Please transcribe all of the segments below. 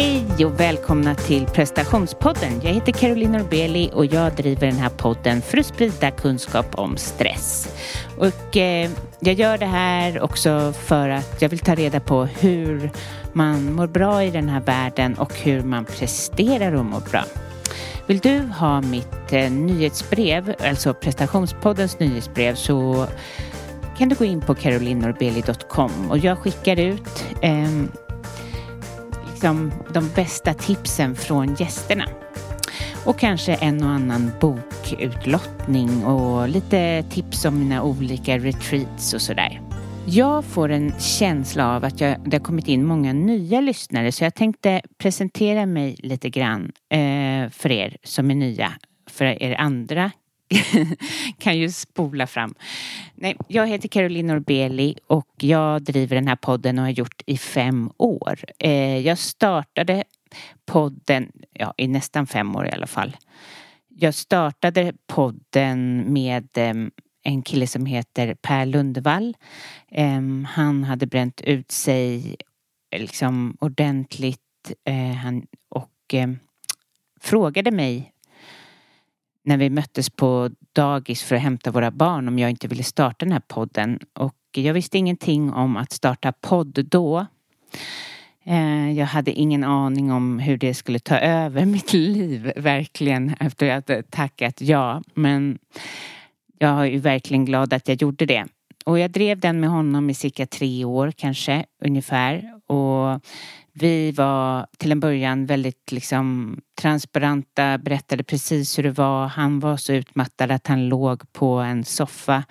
Hej och välkomna till prestationspodden. Jag heter Caroline Norbeli och jag driver den här podden för att sprida kunskap om stress. Och eh, jag gör det här också för att jag vill ta reda på hur man mår bra i den här världen och hur man presterar och mår bra. Vill du ha mitt eh, nyhetsbrev, alltså prestationspoddens nyhetsbrev, så kan du gå in på carolinorbeli.com och jag skickar ut eh, liksom de bästa tipsen från gästerna. Och kanske en och annan bokutlottning och lite tips om mina olika retreats och sådär. Jag får en känsla av att jag, det har kommit in många nya lyssnare så jag tänkte presentera mig lite grann eh, för er som är nya. För er andra kan ju spola fram. Nej, jag heter Caroline Norbeli och jag driver den här podden och har gjort i fem år. Eh, jag startade podden, ja i nästan fem år i alla fall. Jag startade podden med eh, en kille som heter Per Lundevall. Eh, han hade bränt ut sig eh, liksom ordentligt eh, han, och ehm, frågade mig när vi möttes på dagis för att hämta våra barn om jag inte ville starta den här podden. Och jag visste ingenting om att starta podd då. Eh, jag hade ingen aning om hur det skulle ta över mitt liv, verkligen, efter att jag tackat ja. Men jag är ju verkligen glad att jag gjorde det. Och jag drev den med honom i cirka tre år kanske, ungefär. Och vi var till en början väldigt liksom transparenta, berättade precis hur det var. Han var så utmattad att han låg på en soffa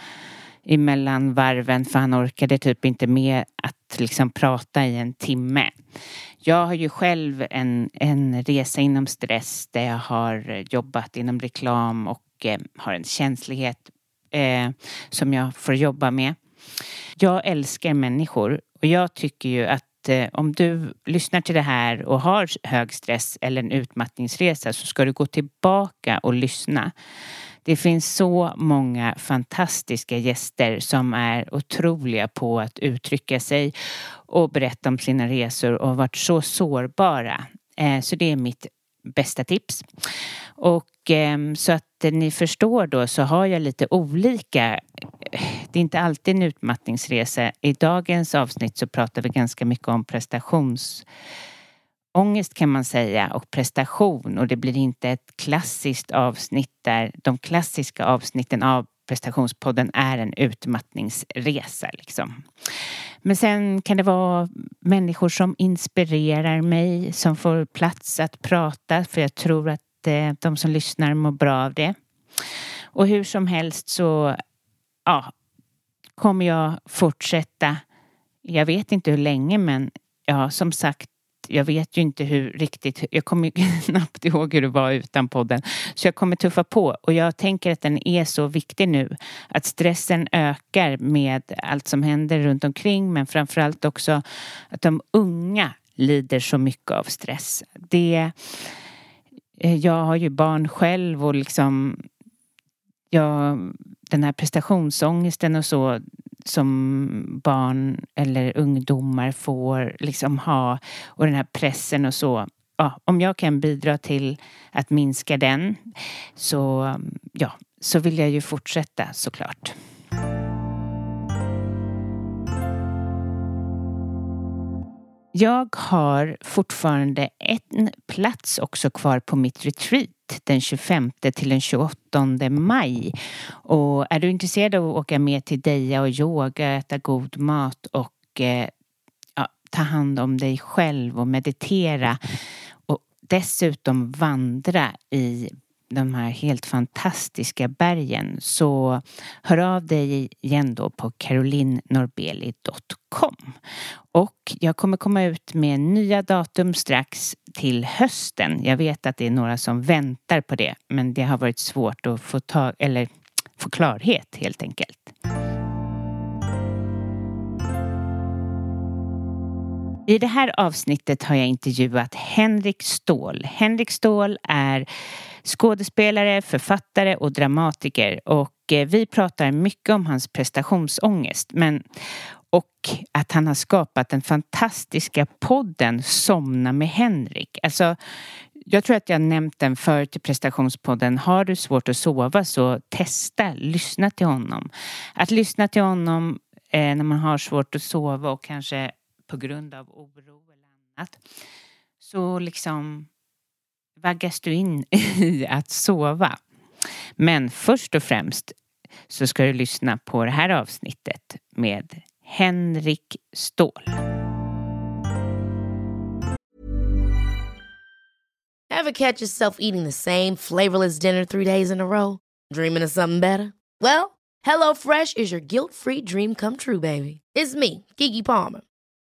emellan varven för han orkade typ inte med att liksom prata i en timme. Jag har ju själv en, en resa inom stress där jag har jobbat inom reklam och eh, har en känslighet eh, som jag får jobba med. Jag älskar människor och jag tycker ju att eh, om du lyssnar till det här och har hög stress eller en utmattningsresa så ska du gå tillbaka och lyssna. Det finns så många fantastiska gäster som är otroliga på att uttrycka sig och berätta om sina resor och varit så sårbara. Eh, så det är mitt bästa tips. Och eh, så att ni förstår då så har jag lite olika det är inte alltid en utmattningsresa. I dagens avsnitt så pratar vi ganska mycket om prestationsångest kan man säga och prestation och det blir inte ett klassiskt avsnitt där de klassiska avsnitten av prestationspodden är en utmattningsresa liksom. Men sen kan det vara människor som inspirerar mig som får plats att prata för jag tror att eh, de som lyssnar mår bra av det. Och hur som helst så ja, kommer jag fortsätta. Jag vet inte hur länge men ja, som sagt jag vet ju inte hur riktigt, jag kommer knappt ihåg hur det var utan podden. Så jag kommer tuffa på och jag tänker att den är så viktig nu. Att stressen ökar med allt som händer runt omkring men framförallt också att de unga lider så mycket av stress. Det, Eh, jag har ju barn själv och liksom jag, den här prestationsångesten och så som barn eller ungdomar får liksom ha och den här pressen och så. Ja, om jag kan bidra till att minska den så, ja, så vill jag ju fortsätta såklart. Jag har fortfarande en plats också kvar på mitt retreat den 25 till den 28 maj. Och är du intresserad av att åka med till Deja och yoga, äta god mat och eh, ja, ta hand om dig själv och meditera och dessutom vandra i de här helt fantastiska bergen så hör av dig igen då på carolinnorbeli.com. Och jag kommer komma ut med nya datum strax till hösten. Jag vet att det är några som väntar på det men det har varit svårt att få, tag, eller få klarhet helt enkelt. I det här avsnittet har jag intervjuat Henrik Ståhl. Henrik Ståhl är skådespelare, författare och dramatiker och eh, vi pratar mycket om hans prestationsångest men och att han har skapat den fantastiska podden Somna med Henrik. Alltså, jag tror att jag nämnt den förut i prestationspodden. Har du svårt att sova så testa, lyssna till honom. Att lyssna till honom eh, när man har svårt att sova och kanske på grund av oro eller annat. Så liksom vaggas du in i att sova. Men först och främst så ska du lyssna på det här avsnittet med Henrik Ståhl. Have catch yourself eating the same flavorless dinner three days in a row? Dreaming of something better? Well, hello fresh is your guilt free dream come true baby. It's me, Gigi Palmer.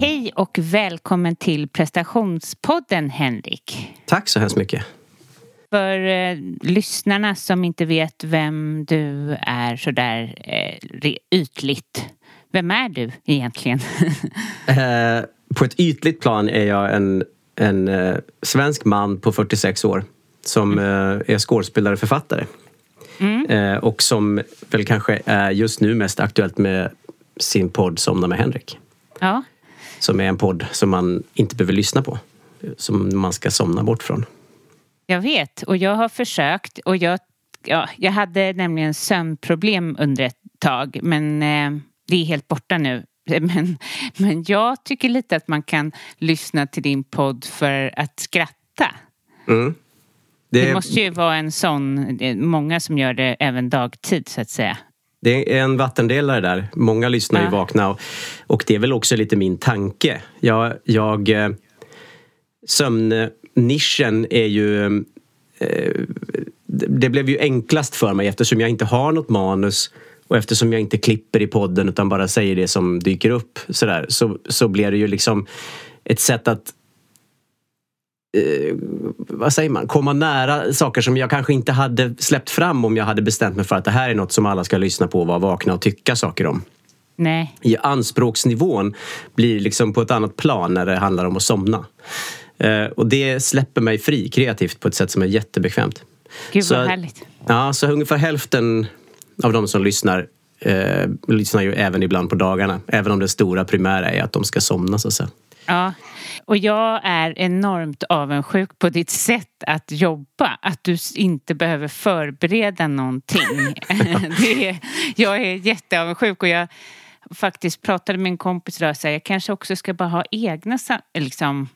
Hej och välkommen till prestationspodden Henrik. Tack så hemskt mycket. För eh, lyssnarna som inte vet vem du är sådär eh, ytligt. Vem är du egentligen? eh, på ett ytligt plan är jag en, en eh, svensk man på 46 år som mm. är skådespelare och författare. Mm. Eh, och som väl kanske är just nu mest aktuellt med sin podd Somna med Henrik. Ja. Som är en podd som man inte behöver lyssna på. Som man ska somna bort från. Jag vet och jag har försökt och jag, ja, jag hade nämligen sömnproblem under ett tag men eh, det är helt borta nu. Men, men jag tycker lite att man kan lyssna till din podd för att skratta. Mm. Det, det måste ju vara en sån, många som gör det även dagtid så att säga. Det är en vattendelare där. Många lyssnar ja. ju vakna och, och, det är väl också lite min tanke. Jag, jag eh, sömnnischen är ju eh, det blev ju enklast för mig eftersom jag inte har något manus och eftersom jag inte klipper i podden utan bara säger det som dyker upp sådär så, så blir det ju liksom ett sätt att eh, vad säger man, komma nära saker som jag kanske inte hade släppt fram om jag hade bestämt mig för att det här är något som alla ska lyssna på och vara vakna och tycka saker om. Nej. I anspråksnivån blir liksom på ett annat plan när det handlar om att somna. Eh, och det släpper mig fri kreativt på ett sätt som är jättebekvämt. Gud vad så, härligt. Ja, så ungefär hälften av de som lyssnar eh, lyssnar ju även ibland på dagarna. Även om det stora primära är att de ska somna så att säga. Ja, och jag är enormt avundsjuk på ditt sätt att jobba. Att du inte behöver förbereda någonting. det är, jag är jätteavundsjuk och jag faktiskt pratade med en kompis idag och sa jag kanske också ska bara ha egna liksom,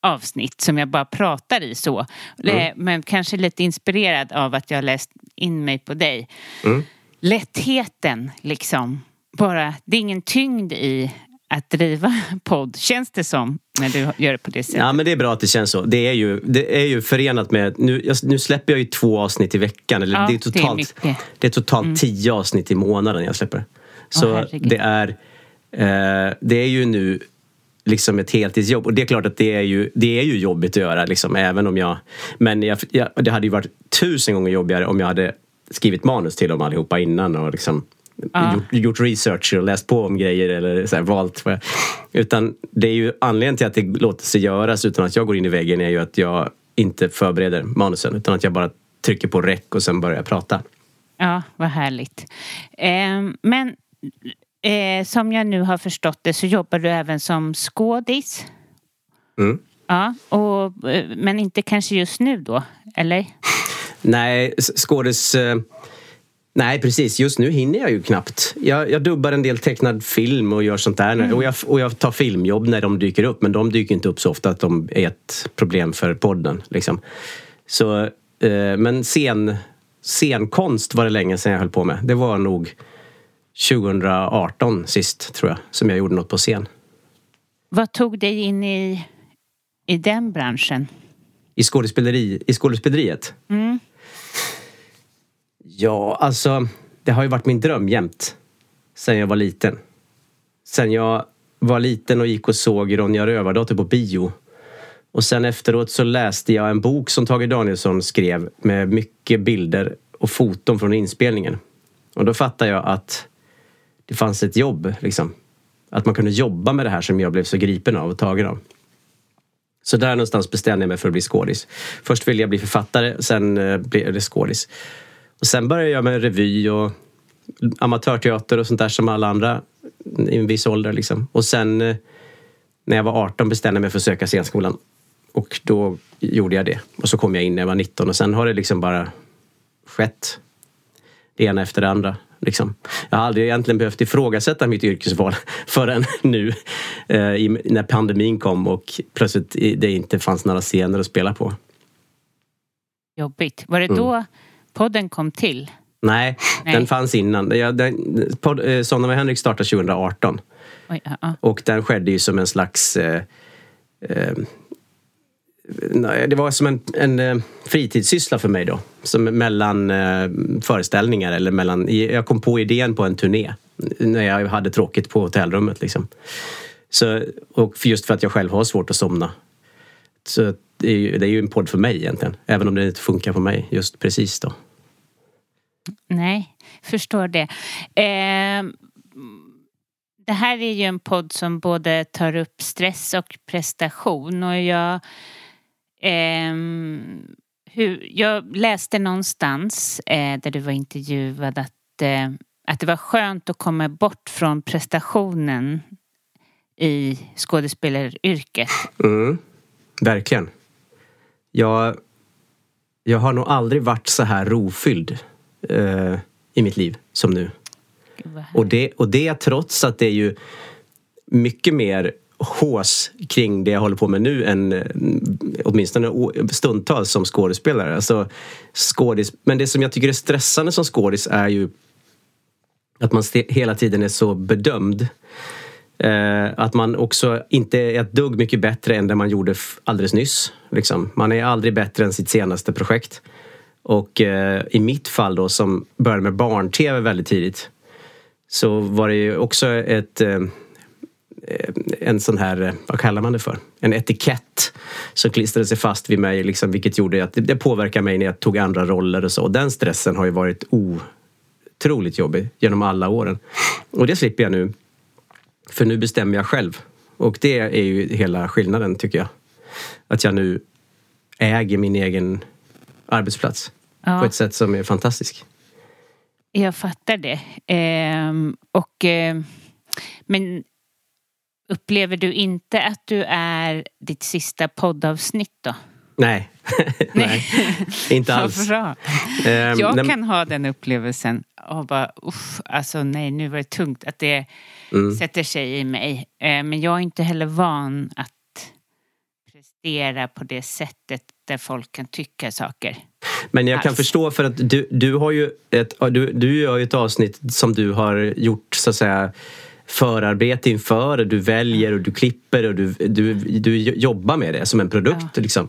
avsnitt som jag bara pratar i så. Mm. Men kanske lite inspirerad av att jag läst in mig på dig. Mm. Lättheten liksom. Bara, det är ingen tyngd i att driva podd, känns det som, när du gör det på det sättet? Ja, men det är bra att det känns så. Det är ju, det är ju förenat med... Nu, jag, nu släpper jag ju två avsnitt i veckan. Eller ja, det, är totalt, det, är det är totalt mm. tio avsnitt i månaden jag släpper. Så oh, det är... Eh, det är ju nu liksom ett heltidsjobb. Och det är klart att det är ju, det är ju jobbigt att göra. Liksom, även om jag, men jag, jag, det hade ju varit tusen gånger jobbigare om jag hade skrivit manus till dem allihopa innan och liksom ja. gjort, gjort, research och läst på om grejer eller så här, valt. Utan det är ju anledningen till att det låter sig göras utan att jag går in i väggen är ju att jag inte förbereder manusen utan att jag bara trycker på rec och sen börjar prata. Ja, vad härligt. Eh, men eh, som jag nu har förstått det så jobbar du även som skådis. Mm. Ja, och, eh, men inte kanske just nu då, eller? Nej, skådis... Eh, nej, precis. Just nu hinner jag ju knappt. Jag, jag dubbar en del tecknad film och gör sånt där. Mm. Och, jag, och jag tar filmjobb när de dyker upp. Men de dyker inte upp så ofta att de är ett problem för podden. Liksom. Så, eh, men scen, scenkonst var det länge sedan jag höll på med. Det var nog 2018 sist, tror jag, som jag gjorde något på scen. Vad tog dig in i, i den branschen? I, skådespeleri, i skådespeleriet? Mm. Ja, alltså det har ju varit min dröm jämt. Sen jag var liten. Sen jag var liten och gick och såg Ronja Rövardotter på bio. Och sen efteråt så läste jag en bok som Tage Danielsson skrev med mycket bilder och foton från inspelningen. Och då fattade jag att det fanns ett jobb. Liksom. Att man kunde jobba med det här som jag blev så gripen av och tagen av. Så där någonstans bestämde jag mig för att bli skådis. Först ville jag bli författare, sen eh, blev det skådis. Och sen började jag med revy och amatörteater och sånt där som alla andra i en viss ålder. Liksom. Och sen eh, när jag var 18 bestämde jag mig för att söka scenskolan. Och då gjorde jag det. Och så kom jag in när jag var 19 och sen har det liksom bara skett. Det ena efter det andra. Liksom. Jag har aldrig egentligen behövt ifrågasätta mitt yrkesval förrän nu eh, när pandemin kom och plötsligt det inte fanns några scener att spela på. Jobbigt. Var det då mm. Podden kom till? Nej, Nej, den fanns innan. Ja, den, podd, eh, Sonna med Henrik startade 2018. Oj, uh -uh. Och den skedde ju som en slags eh, eh, det var som en, en eh, fritidssyssla för mig då. Som mellan eh, föreställningar eller mellan... Jag kom på idén på en turné när jag hade tråkigt på hotellrummet. Liksom. Så, och just för att jag själv har svårt att somna. Så det är, ju, det är ju en podd för mig egentligen. Även om det inte funkar på mig just precis då. Nej, förstår det. Eh, det här är ju en podd som både tar upp stress och prestation och jag Eh, hur, jag läste någonstans eh, där du var intervjuad att, eh, att det var skönt att komma bort från prestationen i skådespelaryrket. Mm, verkligen. Jag, jag har nog aldrig varit så här rofylld eh, i mitt liv som nu. Och det, och det trots att det är ju mycket mer hås kring det jag håller på med nu än eh, åtminstone stundtals som skådespelare. Alltså, skådis, men det som jag tycker är stressande som skådis är ju att man hela tiden är så bedömd. Eh, att man också inte är ett dugg mycket bättre än det man gjorde alldeles nyss. Liksom. Man är aldrig bättre än sitt senaste projekt. Och eh, i mitt fall då som började med barn-tv väldigt tidigt så var det ju också ett eh, eh en sån här, eh, vad kallar man det för? En etikett som klistrade sig fast vid mig liksom, vilket gjorde att det påverkade mig när jag tog andra roller och så. Och den stressen har ju varit otroligt jobbig genom alla åren. Och det slipper jag nu. För nu bestämmer jag själv. Och det är ju hela skillnaden tycker jag. Att jag nu äger min egen arbetsplats ja. på ett sätt som är fantastiskt. Jag fattar det. Ehm, och, eh, men Upplever du inte att du är ditt sista poddavsnitt då? Nej, nej. inte alls. bra. Um, jag nej. kan ha den upplevelsen och bara uff, alltså nej nu var det tungt att det mm. sätter sig i mig. Uh, men jag är inte heller van att prestera på det sättet där folk kan tycka saker. Men jag kan förstå för att du, du har ju ett, du, du gör ju ett avsnitt som du har gjort så att säga förarbete inför. Du väljer och du klipper och du, du, du jobbar med det som en produkt. Liksom.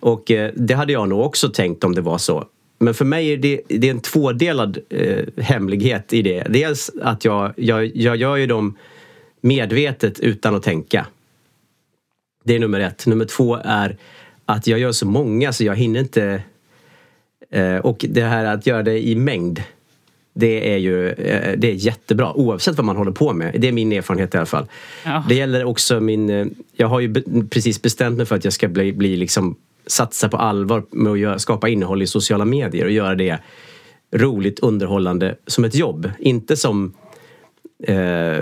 Och eh, det hade jag nog också tänkt om det var så. Men för mig är det, det är en tvådelad eh, hemlighet i det. Dels att jag, jag, jag gör ju dem medvetet utan att tänka. Det är nummer ett. Nummer två är att jag gör så många så jag hinner inte... Eh, och det här att göra det i mängd. Det är ju eh, det är jättebra oavsett vad man håller på med. Det är min erfarenhet i alla fall. Ja. Det gäller också min... eh, Jag har ju precis bestämt mig för att jag ska bli, bli liksom satsa på allvar med att göra, skapa innehåll i sociala medier och göra det roligt, underhållande som ett jobb. Inte som eh,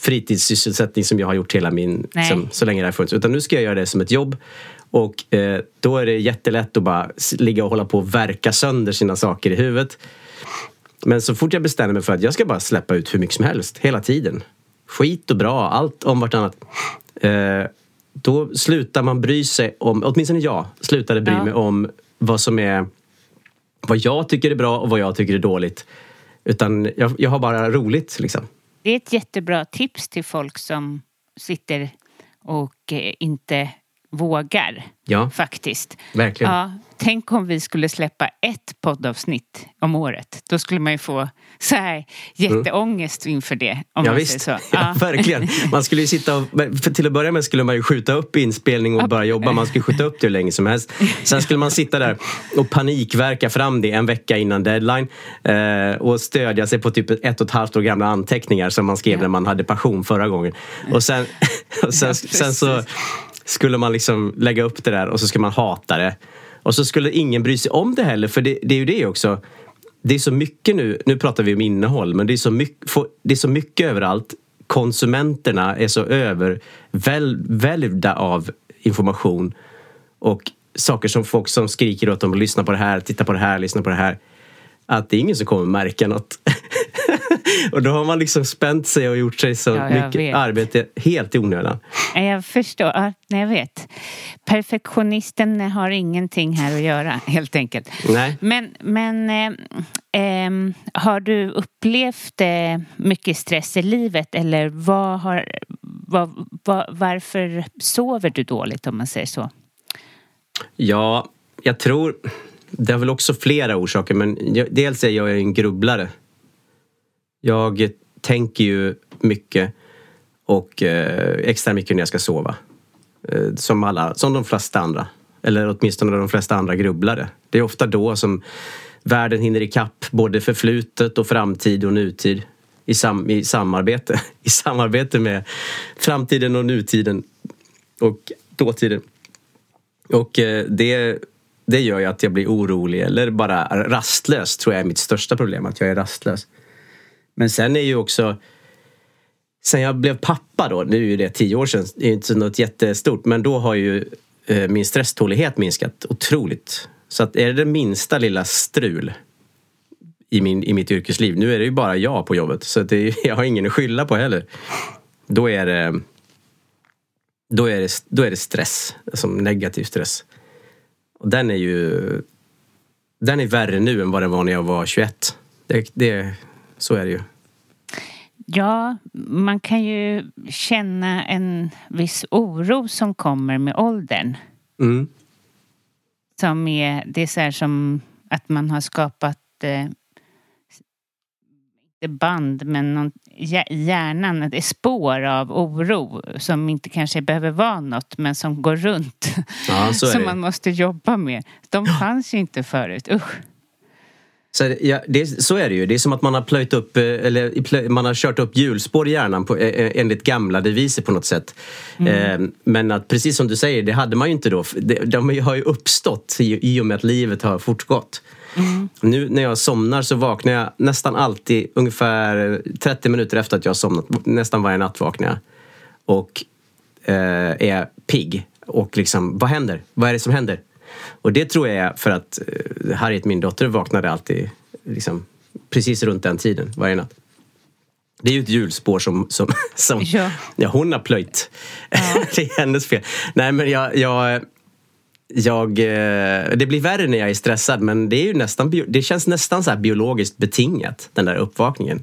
fritidssysselsättning som jag har gjort hela min, som, så länge det har funnits. Utan nu ska jag göra det som ett jobb. Och eh, då är det jättelätt att bara ligga och hålla på och verka sönder sina saker i huvudet. Men så fort jag bestämmer mig för att jag ska bara släppa ut hur mycket som helst, hela tiden. Skit och bra, allt om vartannat. Eh, då slutar man bry sig om, åtminstone jag, slutade bry Ja. mig om vad som är vad jag tycker är bra och vad jag tycker är dåligt. Utan jag, jag har bara roligt liksom. Det är ett jättebra tips till folk som sitter och eh, inte vågar Ja, faktiskt. verkligen. Ja, tänk om vi skulle släppa ett poddavsnitt om året. Då skulle man ju få så här jätteångest inför det. Om Ja, man visst, säger så. ja, verkligen. Man skulle ju sitta och, för till att börja med skulle man ju skjuta upp inspelning och bara jobba. Man skulle skjuta upp det hur länge som helst. Sen skulle man sitta där och panikverka fram det en vecka innan deadline eh, och stödja sig på typ ett och ett halvt år gamla anteckningar som man skrev när man hade passion förra gången. Och sen, och sen, Ja, sen så skulle man liksom lägga upp det där och så skulle man hata det. Och så skulle ingen bry sig om det heller för det, det är ju det också. Det är så mycket nu, nu pratar vi om innehåll, men det är så mycket, få- det är så mycket överallt. Konsumenterna är så övervälvda av information och saker som folk som skriker åt dem, lyssna på det här, titta på det här, lyssna på det här. Att det är ingen som kommer märka något. och då har man liksom spänt sig och gjort sig så Ja, mycket vet. arbete helt i onödan. Ja, Jag förstår. Ja, jag vet. Perfektionisten har ingenting här att göra, helt enkelt. Nej. Men, men eh, ehm, har du upplevt eh, mycket stress i livet eller vad har, vad, vad, varför sover du dåligt om man säger så? Ja, jag tror... Det har väl också flera orsaker, men jag, dels är jag en grubblare. Jag tänker ju mycket och eh, extra mycket när jag ska sova. Eh, som, alla, som de flesta andra. Eller åtminstone de flesta andra grubblare. Det är ofta då som världen hinner ikapp både förflutet och framtid och nutid i, sam, i samarbete. I samarbete med framtiden och nutiden och dåtiden. Och eh, det, det gör ju att jag blir orolig eller bara rastlös tror jag är mitt största problem, att jag är rastlös. Men sen är ju också Sen jag blev pappa då, nu är ju det tio år sedan, det är inte något jättestort, men då har ju eh, min stresstålighet minskat otroligt. Så att är det det minsta lilla strul i, min, i mitt yrkesliv, nu är det ju bara jag på jobbet, så det, jag har ingen att skylla på heller. Då är det då är det, då är det stress, alltså negativ stress. Och den är ju den är värre nu än vad den var när jag var 21. Det, det, så är det ju. Ja, man kan ju känna en viss oro som kommer med åldern. Mm. Som är, det är så här som att man har skapat eh, band men någon, hjär- hjärnan, det är spår av oro som inte kanske behöver vara något men som går runt. Ja, som det. man måste jobba med. De fanns ju inte förut. Usch. Så, ja, det, så är det ju. Det är som att man har plöjt upp, eh, eller man har kört upp hjulspår i hjärnan på, eh, enligt gamla deviser på något sätt. Eh, men att precis som du säger, det hade man ju inte då. De har ju uppstått i, i och med att livet har fortgått. Nu när jag somnar så vaknar jag nästan alltid ungefär 30 minuter efter att jag har somnat. Nästan varje natt vaknar jag. Och eh, är pigg. Och liksom, vad händer? Vad är det som händer? Och det tror jag är för att eh, Harriet, min dotter, vaknade alltid liksom, precis runt den tiden varje natt. Det är ju ett hjulspår som, som, som Ja. ja. hon har plöjt. det är hennes fel. Nej men jag, jag, jag, eh, det blir värre när jag är stressad men det, är ju nästan, det känns nästan så biologiskt betingat, den där uppvakningen.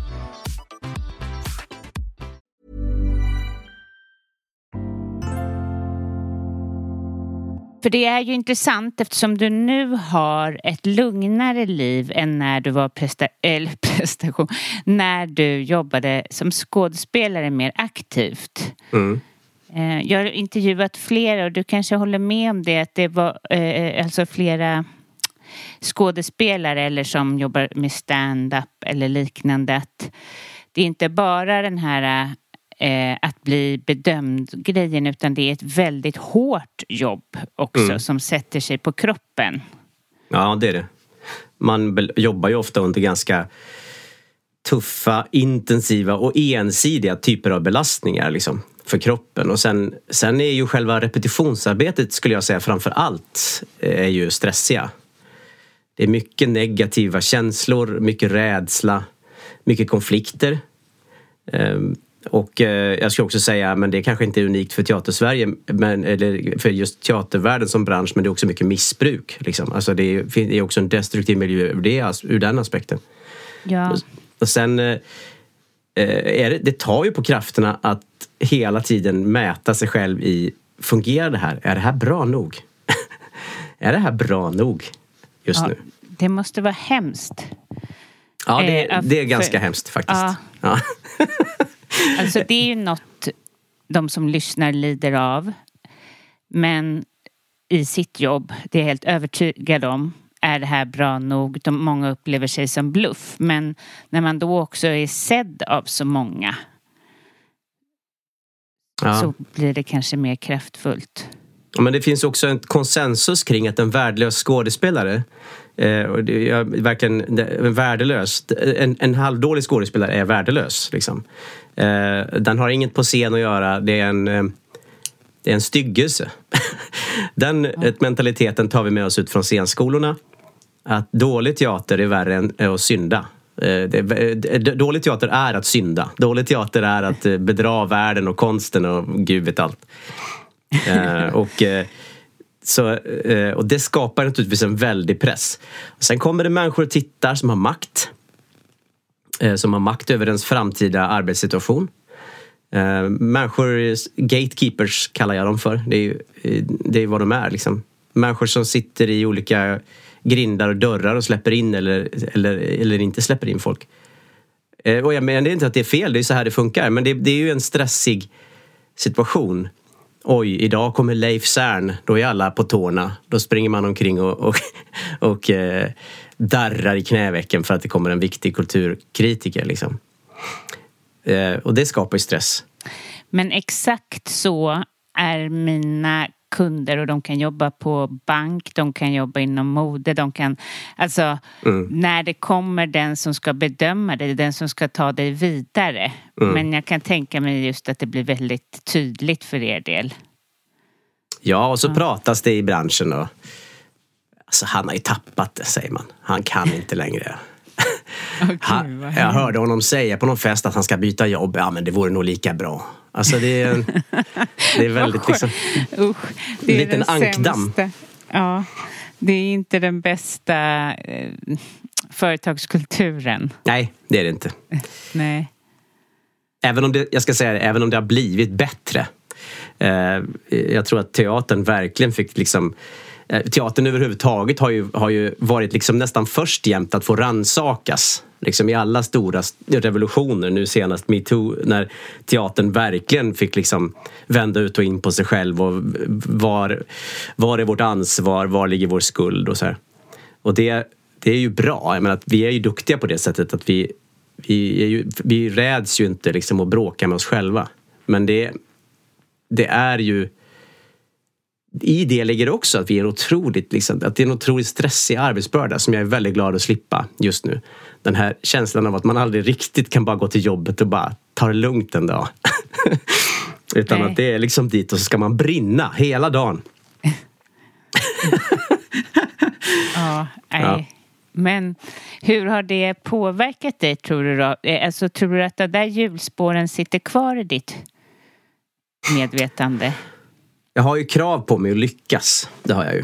För det är ju intressant eftersom du nu har ett lugnare liv än när du var presta eller prestation, när du jobbade som skådespelare mer aktivt. Mm. Eh, jag har intervjuat flera och du kanske håller med om det att det var eh, alltså flera skådespelare eller som jobbar med stand-up eller liknande att det är inte bara den här eh, att bli bedömd grejen utan det är ett väldigt hårt jobb också mm. som sätter sig på kroppen. Ja, det är det. Man jobbar ju ofta under ganska tuffa, intensiva och ensidiga typer av belastningar liksom, för kroppen. Och sen, sen är ju själva repetitionsarbetet skulle jag säga framför allt är ju stressiga. Det är mycket negativa känslor, mycket rädsla, mycket konflikter. Och eh, jag ska också säga, men det kanske inte är unikt för Teatersverige, men, eller för just teatervärlden som bransch, men det är också mycket missbruk. Liksom. Alltså det, är, det är också en destruktiv miljö ur, det, ur den aspekten. Ja. Och, och sen eh, är det, det tar ju på krafterna att hela tiden mäta sig själv i, fungerar det här? Är det här bra nog? är det här bra nog just ja, nu? Det måste vara hemskt. Ja, det, eh, det är ganska för, hemskt faktiskt. Ja. ja. Alltså det är ju något de som lyssnar lider av. Men i sitt jobb, det är jag helt övertygad om, är det här bra nog? De, många upplever sig som bluff. Men när man då också är sedd av så många ja. så blir det kanske mer kraftfullt. Men det finns också en konsensus kring att en värdelös skådespelare eh, och det är verkligen värdelös. En, en halvdålig skådespelare är värdelös. Liksom. Eh, den har inget på scen att göra. Det är en, eh, det är en styggelse. Den mentaliteten tar vi med oss ut från scenskolorna. Att dålig teater är värre än att synda. Eh, dålig teater är att synda. Dålig teater är att bedra världen och konsten och gud vet allt. och, så, och det skapar naturligtvis en väldig press. Sen kommer det människor och tittar som har makt. Eh, som har makt över ens framtida arbetssituation. Eh, människor, gatekeepers kallar jag dem för. Det är, eh, det är vad de är. Liksom. Människor som sitter i olika grindar och dörrar och släpper in eller, eller, eller inte släpper in folk. Och jag menar inte att det är fel, det är så här det funkar. Men det, det är ju en stressig situation. Oj, idag kommer Leif Cern. Då är alla på tårna. Då springer man omkring och, och, och eh, darrar i knävecken för att det kommer en viktig kulturkritiker. Liksom. Eh, och det skapar ju stress. Men exakt så är mina kunder och de kan jobba på bank, de kan jobba inom mode, de kan... Alltså, mm. när det kommer den som ska bedöma det, den som ska ta dig vidare. Mm. Men jag kan tänka mig just att det blir väldigt tydligt för er del. Ja, och så ja. pratas det i branschen då. Alltså han har ju tappat det, säger man. Han kan inte längre. okay, han, jag hörde honom säga på någon fest att han ska byta jobb. Ja, men det vore nog lika bra. Alltså det är, det är väldigt liksom... Usch, det är liten den ankdamm. sämsta. Ja, det är inte den bästa eh, företagskulturen. Nej, det är det inte. Nej. Även om det, jag ska säga det, även om det har blivit bättre. Eh, jag tror att teatern verkligen fick liksom Eh, teatern överhuvudtaget har ju, har ju varit liksom nästan först jämt att få ransakas. Liksom I alla stora revolutioner, nu senast metoo, när teatern verkligen fick liksom vända ut och in på sig själv. och Var, var är vårt ansvar? Var ligger vår skuld? Och så här. Och det, det är ju bra. Jag menar, att vi är ju duktiga på det sättet att vi, vi, är ju, vi räds ju inte liksom att bråka med oss själva. Men det, det är ju... I det ligger också att vi är otroligt, liksom, att det är en otroligt stressig arbetsbörda som jag är väldigt glad att slippa just nu. Den här känslan av att man aldrig riktigt kan bara gå till jobbet och bara ta det lugnt en dag. Utan Nej. att det är liksom dit och så ska man brinna hela dagen. Ja, nej. Ja. Men hur har det påverkat dig tror du då? Eh, Alltså, tror du att de där hjulspåren sitter kvar i ditt medvetande? Jag har ju krav på mig att lyckas. Det har jag ju.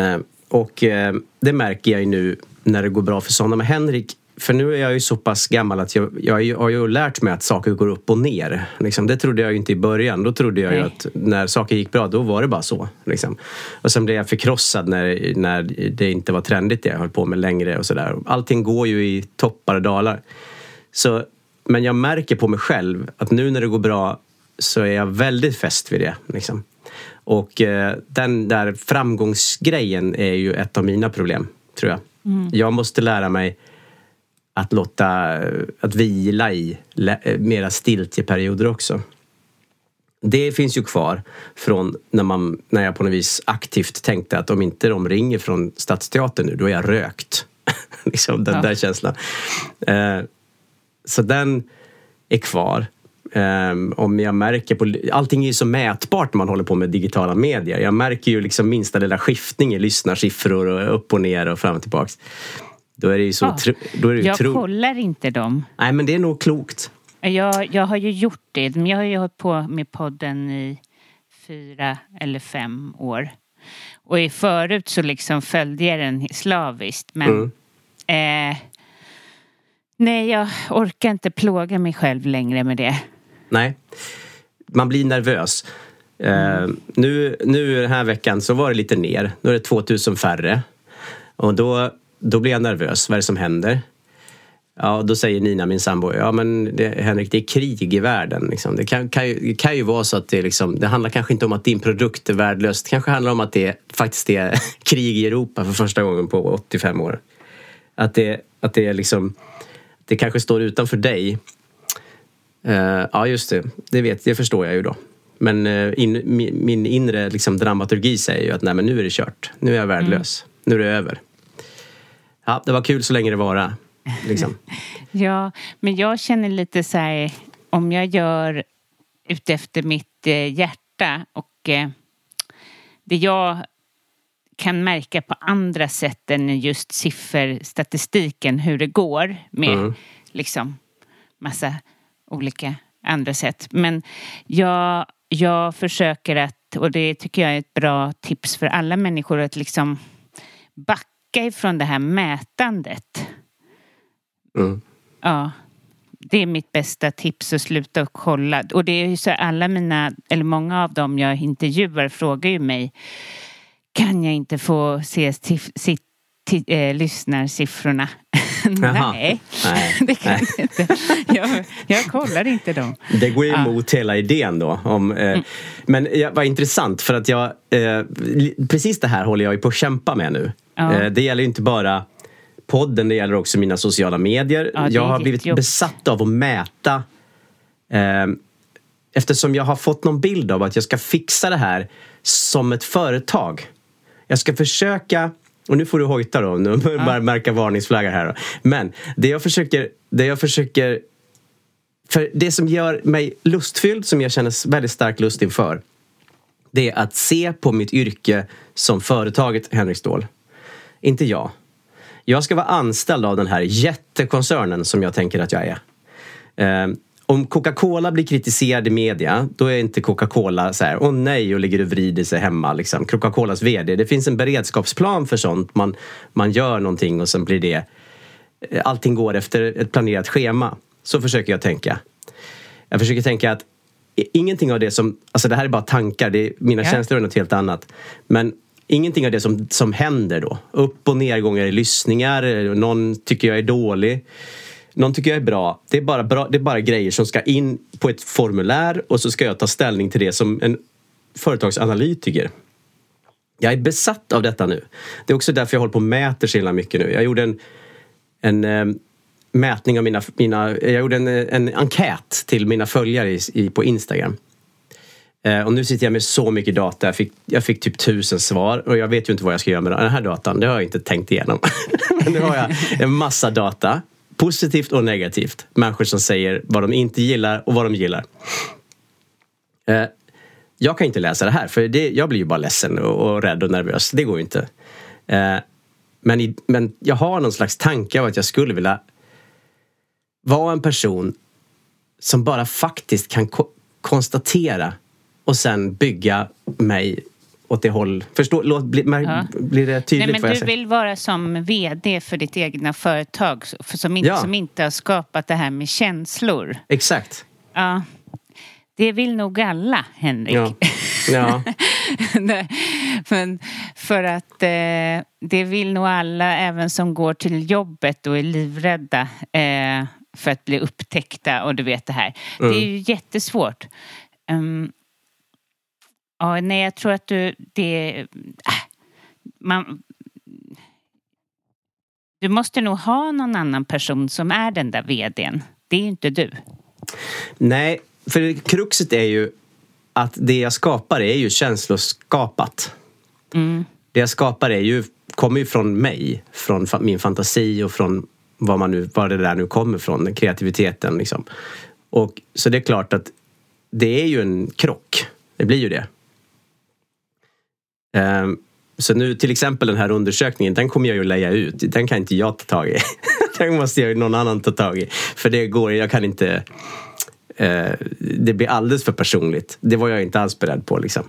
Eh, och eh, det märker jag ju nu när det går bra för sådana. Men Henrik, för nu är jag ju så pass gammal att jag, jag har ju lärt mig att saker går upp och ner. Liksom, det trodde jag ju inte i början. Då trodde jag ju att när saker gick bra, då var det bara så. Liksom. Och sen blev jag förkrossad när, när det inte var trendigt det jag höll på med längre och sådär. Allting går ju i toppar och dalar. Så, men jag märker på mig själv att nu när det går bra så är jag väldigt fäst vid det. Liksom. Och eh, den där framgångsgrejen är ju ett av mina problem, tror jag. Jag måste lära mig att låta, att vila i eh, mera stiltjeperioder också. Det finns ju kvar från när, man, när jag på något vis aktivt tänkte att om inte de ringer från Stadsteatern nu, då är jag rökt. liksom den Ja. där känslan. Eh, så den är kvar. Um, om jag märker på, allting är ju så mätbart när man håller på med digitala medier. Jag märker ju liksom minsta lilla skiftning i lyssnarsiffror och upp och ner och fram och tillbaks. Då är det ju så... Ja. då är det ju Jag kollar inte dem. Nej men det är nog klokt. Jag, jag har ju gjort det. Jag har ju hållit på med podden i fyra eller fem år. Och i förut så liksom följde jag den slaviskt. Men eh, nej, jag orkar inte plåga mig själv längre med det. Nej. Man blir nervös. Uh, nu, nu den här veckan så var det lite ner. Nu är det 2000 färre. Och då, då blir jag nervös. Vad är det som händer? Ja, då säger Nina, min sambo, ja men det, Henrik, det är krig i världen. Liksom. Det, kan, kan, ju, det kan ju vara så att det, liksom, det handlar kanske inte om att din produkt är värdelös. Det kanske handlar om att det faktiskt är krig i Europa för första gången på 85 år. Att det, att det är liksom, det kanske står utanför dig Eh, ja, just det. Det, vet, det förstår jag ju då. Men eh, in, min, min inre liksom, dramaturgi säger ju att nej, men nu är det kört. Nu är jag värdelös. Nu är det över. Ja, det var kul så länge det vara. Liksom. Ja, men jag känner lite så här, om jag gör utefter mitt eh, hjärta och det jag kan märka på andra sätt än just sifferstatistiken hur det går med Mm. liksom massa olika andra sätt. Men jag, jag försöker att, och det tycker jag är ett bra tips för alla människor, att liksom backa ifrån det här mätandet. Mm. Ja, det är mitt bästa tips att sluta och kolla. Och det är ju så alla mina, eller många av dem jag intervjuar frågar ju mig kan jag inte få se tif- si- ti- eh, lyssnarsiffrorna? Nej, Nej. det kan Nej. jag inte. Jag, jag kollar inte dem. Det går ju Ja. emot hela idén då. Om, eh, Men ja, vad intressant för att jag, eh, precis det här håller jag ju på att kämpa med nu. Ja. Eh, det gäller inte bara podden, det gäller också mina sociala medier. Ja, jag har blivit jättejobbigt. besatt av att mäta eh, eftersom jag har fått någon bild av att jag ska fixa det här som ett företag. Jag ska försöka, och nu får du hojta då, nu jag märka varningsflaggar här. Då. Men det jag försöker, det jag försöker för det som gör mig lustfylld, som jag känner väldigt stark lust inför det är att se på mitt yrke som företaget Henrik Ståhl. Inte jag. Jag ska vara anställd av den här jättekoncernen som jag tänker att jag är. Eh, om Coca-Cola blir kritiserad i media, då är inte Coca-Cola så här, åh nej, och ligger och vrider sig hemma. Liksom. Coca-Colas VD, det finns en beredskapsplan för sånt. Man, man gör någonting och sen blir det... Allting går efter ett planerat schema. Så försöker jag tänka. Jag försöker tänka att ingenting av det som... Alltså det här är bara tankar, det är, mina ja. känslor är något helt annat. Men ingenting av det som, som händer då. Upp och nedgångar i lyssningar, någon tycker jag är dålig. Någon tycker jag är bra. Det är, bara bra. det är bara grejer som ska in på ett formulär och så ska jag ta ställning till det som en företagsanalytiker. Jag är besatt av detta nu. Det är också därför jag håller på och mäter så himla mycket nu. Jag gjorde en, en eh, mätning av mina... mina jag gjorde en, eh, en enkät till mina följare i, i, på Instagram. Eh, och nu sitter jag med så mycket data. Jag fick, jag fick typ tusen svar och jag vet ju inte vad jag ska göra med den här datan. Det har jag inte tänkt igenom. Men nu har jag en massa data Positivt och negativt. Människor som säger vad de inte gillar och vad de gillar. Eh, jag kan inte läsa det här för det, jag blir ju bara ledsen och, och rädd och nervös. Det går ju inte. Eh, men, i, men jag har någon slags tanke av att jag skulle vilja vara en person som bara faktiskt kan ko konstatera och sen bygga mig åt det håll... Förstå, låt, bli, ja. Blir det tydligt Nej, men Du vill vara som VD för ditt egna företag som inte, ja. som inte har skapat det här med känslor. Exakt. Ja. Det vill nog alla, Henrik. Ja. ja. Men för att eh, det vill nog alla, även som går till jobbet och är livrädda eh, för att bli upptäckta och du vet det här. Mm. Det är ju jättesvårt. Um, Ja, nej, jag tror att du, det... Äh, man, du måste nog ha någon annan person som är den där vdn. Det är ju inte du. Nej, för kruxet är ju att det jag skapar är ju känsloskapat. Mm. Det jag skapar är ju, kommer ju från mig, från min fantasi och från var, man nu, var det där nu kommer från, kreativiteten. Liksom. Och, så det är klart att det är ju en krock. Det blir ju det. Ehm, så nu till exempel den här undersökningen, den kommer jag ju lägga ut. Den kan inte jag ta tag i. den måste jag någon annan ta tag i. För det går, jag kan inte... Eh, det blir alldeles för personligt. Det var jag inte alls beredd på liksom.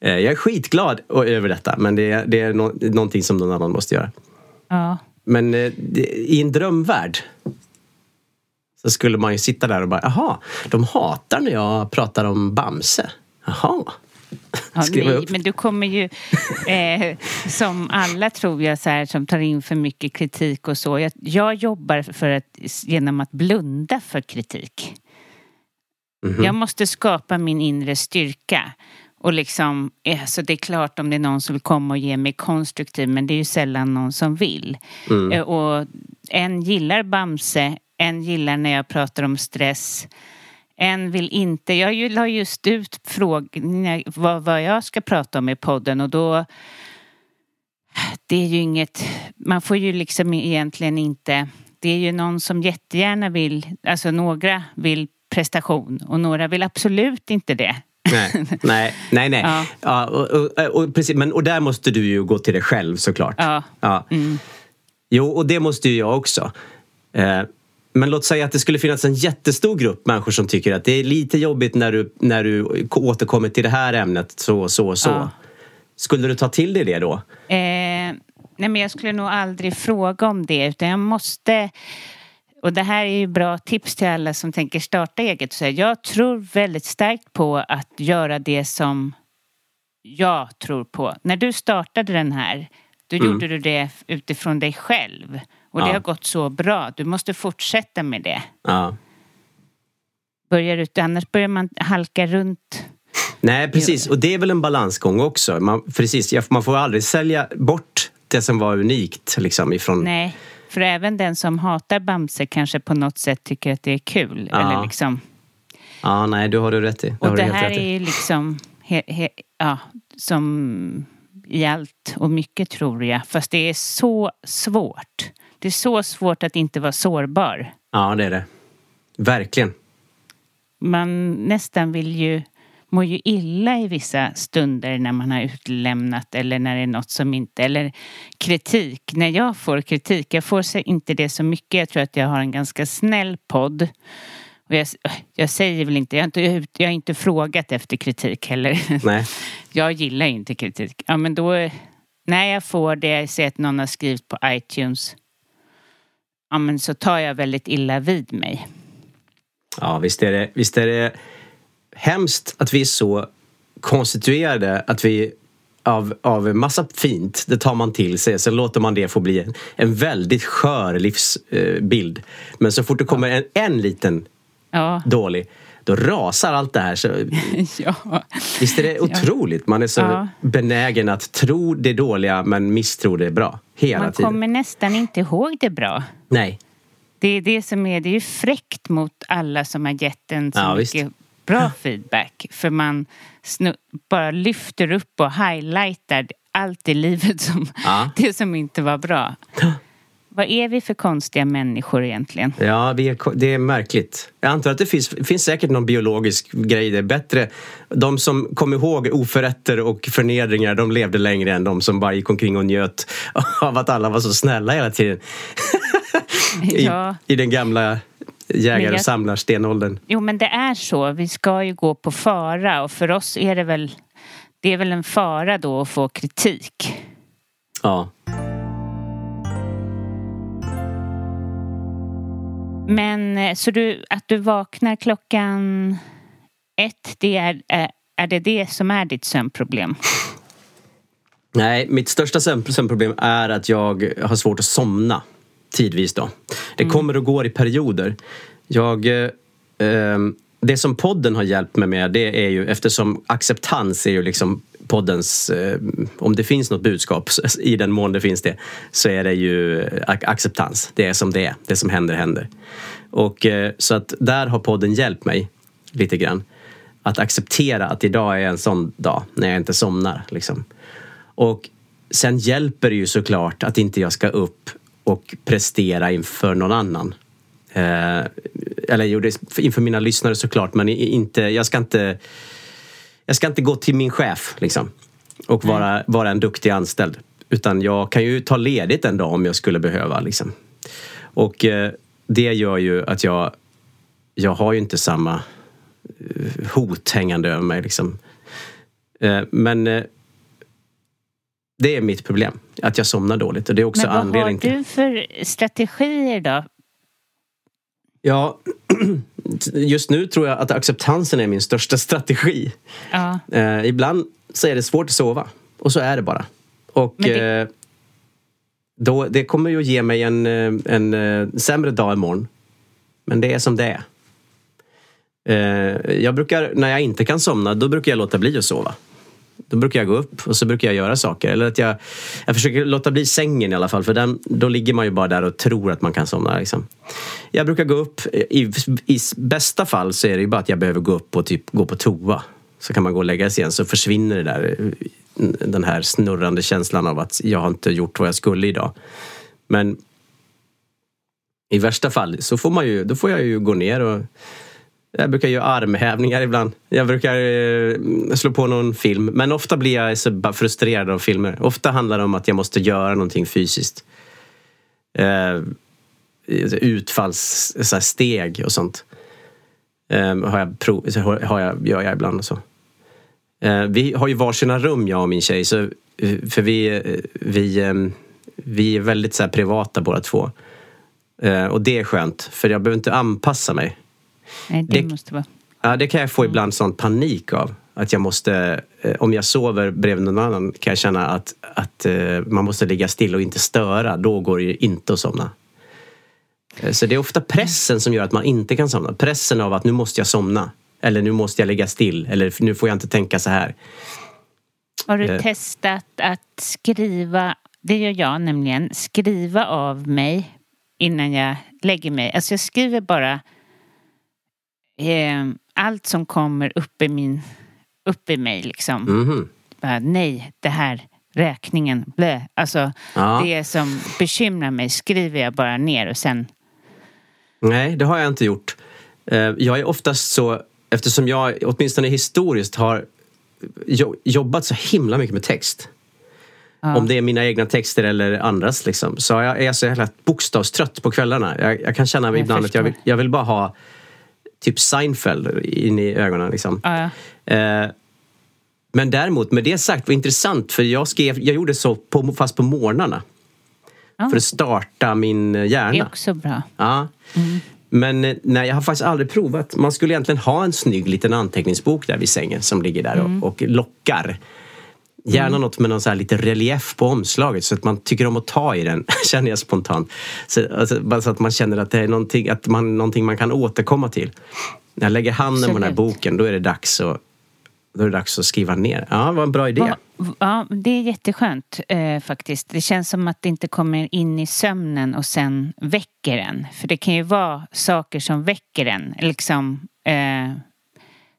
Eh, jag är skitglad över detta men det, det är någonting som någon annan måste göra. Ja. Men eh, i en drömvärld så skulle man ju sitta där och bara, jaha, de hatar när jag pratar om Bamse. Jaha. Ja, nej, men du kommer ju, eh, som alla tror jag, så här, som tar in för mycket kritik och så. Jag, jag jobbar för att, genom att blunda för kritik. Mm -hmm. Jag måste skapa min inre styrka. Och liksom, eh, så det är klart om det är någon som vill komma och ge mig konstruktiv men det är ju sällan någon som vill. Mm. Eh, och en gillar Bamse, en gillar när jag pratar om stress en vill inte. Jag la just ut frågan vad, vad jag ska prata om i podden och då det är ju inget, man får ju liksom egentligen inte, det är ju någon som jättegärna vill, alltså några vill prestation och några vill absolut inte det. Nej, nej, nej. nej. Ja. ja och, och, och, precis, men, och där måste du ju gå till dig själv såklart. Ja. ja. Mm. Jo, och det måste ju jag också. Eh, men låt säga att det skulle finnas en jättestor grupp människor som tycker att det är lite jobbigt när du, när du återkommer till det här ämnet så och så och så. Ja. Skulle du ta till dig det då? Eh, nej men jag skulle nog aldrig fråga om det utan jag måste och det här är ju bra tips till alla som tänker starta eget. Så jag tror väldigt starkt på att göra det som jag tror på. När du startade den här, då mm. gjorde du det utifrån dig själv. Och ja. det har gått så bra. Du måste fortsätta med det. Ja. Börjar du, annars börjar man halka runt. Nej, precis. Och det är väl en balansgång också. Man, precis, man får aldrig sälja bort det som var unikt liksom, ifrån... Nej, för även den som hatar Bamse kanske på något sätt tycker att det är kul. Ja. Eller liksom... Ja, nej, du har du rätt i. Det och det här är ju liksom... He, he, ja, som i allt och mycket tror jag. Fast det är så svårt. Det är så svårt att inte vara sårbar. Ja, det är det. Verkligen. Man nästan vill ju mår ju illa i vissa stunder när man har utlämnat eller när det är något som inte, eller kritik. När jag får kritik, jag får inte det så mycket. Jag tror att jag har en ganska snäll podd Och jag, jag säger väl inte jag, har inte, jag har inte frågat efter kritik heller. Nej. Jag gillar inte kritik. Ja, men då, när jag får det, jag ser att någon har skrivit på iTunes, ja, men så tar jag väldigt illa vid mig. Ja, visst är det, visst är det hemskt att vi är så konstituerade att vi av, av massa fint, det tar man till sig. Sen låter man det få bli en, en väldigt skör livsbild. Men så fort det kommer en, en liten Ja, dålig, då rasar allt det här. Så, ja. visst är det otroligt? Man är så Ja. benägen att tro det dåliga men misstro det bra. Hela Man tiden. kommer nästan inte ihåg det bra. Nej. Det är det som är, det är ju fräckt mot alla som har gett en så Ja, mycket visst. bra feedback. För man snu, bara lyfter upp och highlightar allt i livet som, Ja. det som inte var bra. Vad är vi för konstiga människor egentligen? Ja, är, det är märkligt. Jag antar att det finns, finns säkert någon biologisk grej. Det är bättre. De som kom ihåg oförrätter och förnedringar, de levde längre än de som bara gick omkring och njöt av att alla var så snälla hela tiden. I, Ja. I den gamla jägar och samlarstenåldern. Jo men det är så, vi ska ju gå på fara och för oss är det väl det är väl en fara då att få kritik. Ja. Men eh, så du, att du vaknar klockan ett, det är, är, är det det som är ditt sömnproblem? Nej, mitt största sömn- sömnproblem är att jag har svårt att somna tidvis då. Det kommer och går i perioder. Jag, eh, ehm, det som podden har hjälpt mig med det är ju eftersom acceptans är ju liksom poddens, eh, om det finns något budskap i den mån det finns det, så är det ju ac- acceptans. Det är som det är. Det som händer händer. Och eh, så att där har podden hjälpt mig lite grann. Att acceptera att idag är en sån dag när jag inte somnar. Liksom. Och sen hjälper det ju såklart att inte jag ska upp och prestera inför någon annan. Eh, eller är inför mina lyssnare såklart, men inte, jag ska inte jag ska inte gå till min chef liksom, och vara, vara en duktig anställd. Utan jag kan ju ta ledigt en dag om jag skulle behöva. Liksom. Och eh, det gör ju att jag, jag har ju inte samma eh, hot hängande över mig. Liksom. Eh, men eh, det är mitt problem, att jag somnar dåligt. Och det är också Men vad har anledningen du för strategier då? Ja, just nu tror jag att acceptansen är min största strategi. Ja, Eh, ibland så är det svårt att sova. Och så är det bara. Och det- eh, då, det kommer ju att ge mig en, eh, en eh, sämre dag imorgon. Men det är som det är. Eh, jag brukar, när jag inte kan somna, då brukar jag låta bli att sova. Då brukar jag gå upp och så brukar jag göra saker. Eller att jag, jag försöker låta bli sängen i alla fall. För den, då ligger man ju bara där och tror att man kan somna. Liksom. Jag brukar gå upp, i, i bästa fall så är det ju bara att jag behöver gå upp och typ gå på toa. Så kan man gå och lägga sig igen så försvinner det där, den här snurrande känslan av att jag har inte gjort vad jag skulle idag. Men i värsta fall så får man ju, då får jag ju gå ner och jag brukar göra armhävningar ibland. Jag brukar eh, slå på någon film. Men ofta blir jag så frustrerad av filmer. Ofta handlar det om att jag måste göra någonting fysiskt. Eh, utfalls, så här, steg och sånt. Eh, har jag prov, så har jag, gör jag ibland och så. Eh, vi har ju varsina rum jag och min tjej. Så, eh, för vi, eh, vi, eh, vi är väldigt så här, privata båda två. Eh, och det är skönt. För jag behöver inte anpassa mig nej, det, Det- måste vara... Ja, det kan jag få ibland sån panik av. Att jag måste, eh, om jag sover bredvid någon annan kan jag känna att, att eh, man måste ligga still och inte störa. Då går det ju inte att somna. Eh, Så det är ofta pressen som gör att man inte kan somna. Pressen av att nu måste jag somna. Eller nu måste jag ligga still. Eller nu får jag inte tänka så här. Har du Eh. testat att skriva, det gör jag nämligen, skriva av mig innan jag lägger mig. Alltså jag skriver bara eh, allt som kommer upp i, min, upp i mig liksom. Mhm. Bara, nej, det här, räkningen, blä. Alltså Ja. det som bekymrar mig skriver jag bara ner och sen Nej, det har jag inte gjort. Eh, Jag är oftast så, eftersom jag åtminstone historiskt har jo- jobbat så himla mycket med text. Om det är mina egna texter eller andras liksom. Så jag är så jävla bokstavstrött på kvällarna. Jag, jag kan känna Jag ibland att jag vill, förstår. jag vill bara ha typ Seinfeld in i ögonen. Liksom. Ja. Eh, men däremot, med det sagt, var intressant för jag, skrev, jag gjorde så på, fast på morgnarna. Ja. För att starta min eh, Det är hjärna. också bra. Ja. Men eh, nej, jag har faktiskt aldrig provat. Man skulle egentligen ha en snygg liten anteckningsbok där vid sängen som ligger där och, och lockar. Gärna något med någon så här lite relief på omslaget så att man tycker om att ta i den, känner jag spontant. Så, alltså, bara så att man känner att det är någonting, att man, någonting man kan återkomma till. När jag lägger handen på den här Absolut. boken, då är det dags att, då är det dags att skriva ner. Ja, var en bra idé. Va- Ja, det är jätteskönt eh, faktiskt. Det känns som att det inte kommer in i sömnen och sen väcker en. För det kan ju vara saker som väcker en. Liksom eh,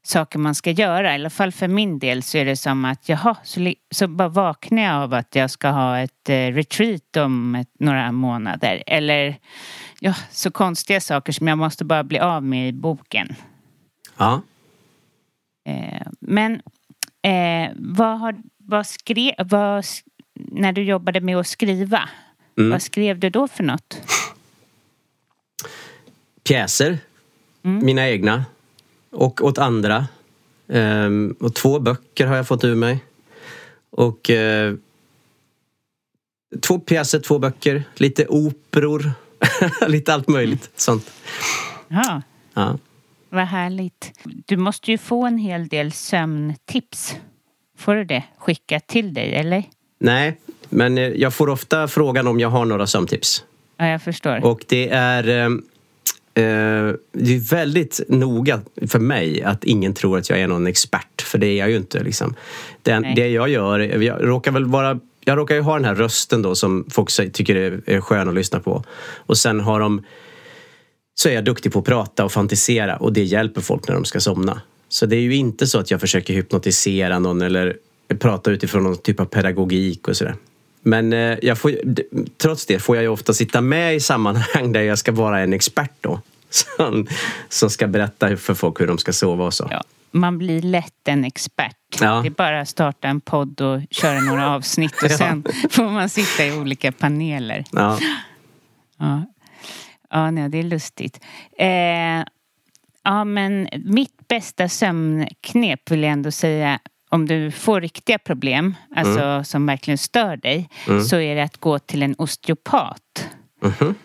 saker man ska göra. I alla fall för min del så är det som att jaha, så, så bara vaknar jag av att jag ska ha ett eh, retreat om ett, några månader. Eller ja, så konstiga saker som jag måste bara bli av med i boken. Ja. Eh, men eh, vad har, vad skrev, vad, när du jobbade med att skriva, Mm. vad skrev du då för något? pjäser, mina egna och åt andra. Ehm, och två böcker har jag fått ur mig. Och eh, två pjäser, två böcker, lite operor, lite allt möjligt sånt. Ja, Ja. vad härligt. Du måste ju få en hel del sömntips. Får du det skickat till dig, eller? Nej, men eh, jag får ofta frågan om jag har några sömntips. Ja, jag förstår. Och det är, eh, det är väldigt noga för mig att ingen tror att jag är någon expert, för det är jag ju inte. Liksom. Den, det jag gör, jag råkar väl vara jag råkar ju ha den här rösten då som folk tycker är, är skön att lyssna på. Och sen har de så är jag duktig på att prata och fantisera och det hjälper folk när de ska somna. Så det är ju inte så att jag försöker hypnotisera någon eller prata utifrån någon typ av pedagogik och sådär. Men eh, jag får, trots det får jag ju ofta sitta med i sammanhang där jag ska vara en expert då. Som, som ska berätta för folk hur de ska sova och så. Ja, man blir lätt en expert. Ja. Det är bara att starta en podd och köra några avsnitt och Ja. sen får man sitta i olika paneler. Ja. Ja, ja nej, det är lustigt. Eh, ja, men mitt bästa sömnknep vill jag ändå säga om du får riktiga problem, alltså som verkligen stör dig, så är det att gå till en osteopat. Mhm.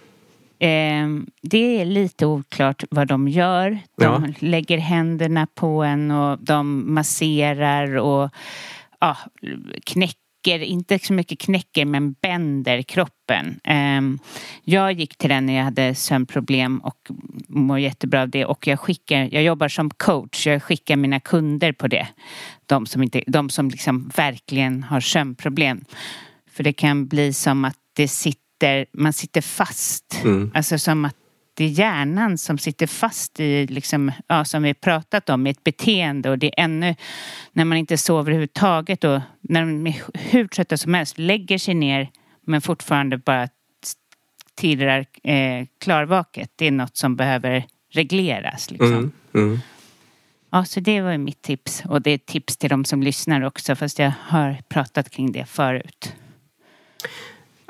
Eh, det är lite oklart vad de gör. De Ja. lägger händerna på en och de masserar och ja, knäcker, inte så mycket knäcker men bänder kroppen. Ehm, jag gick till den när jag hade sömnproblem och mår jättebra av det och jag skickar, jag jobbar som coach, jag skickar mina kunder på det. De som, inte, de som liksom verkligen har sömnproblem. För det kan bli som att det sitter, man sitter fast. Alltså som att det är hjärnan som sitter fast i, liksom, ja, som vi pratat om, i ett beteende och det är ännu när man inte sover överhuvudtaget och när de är hur trötta som helst lägger sig ner men fortfarande bara tirrar eh, klarvaket. Det är något som behöver regleras. Liksom. Mm. Mm. Ja, så det var mitt tips. Och det är ett tips till de som lyssnar också fast jag har pratat kring det förut.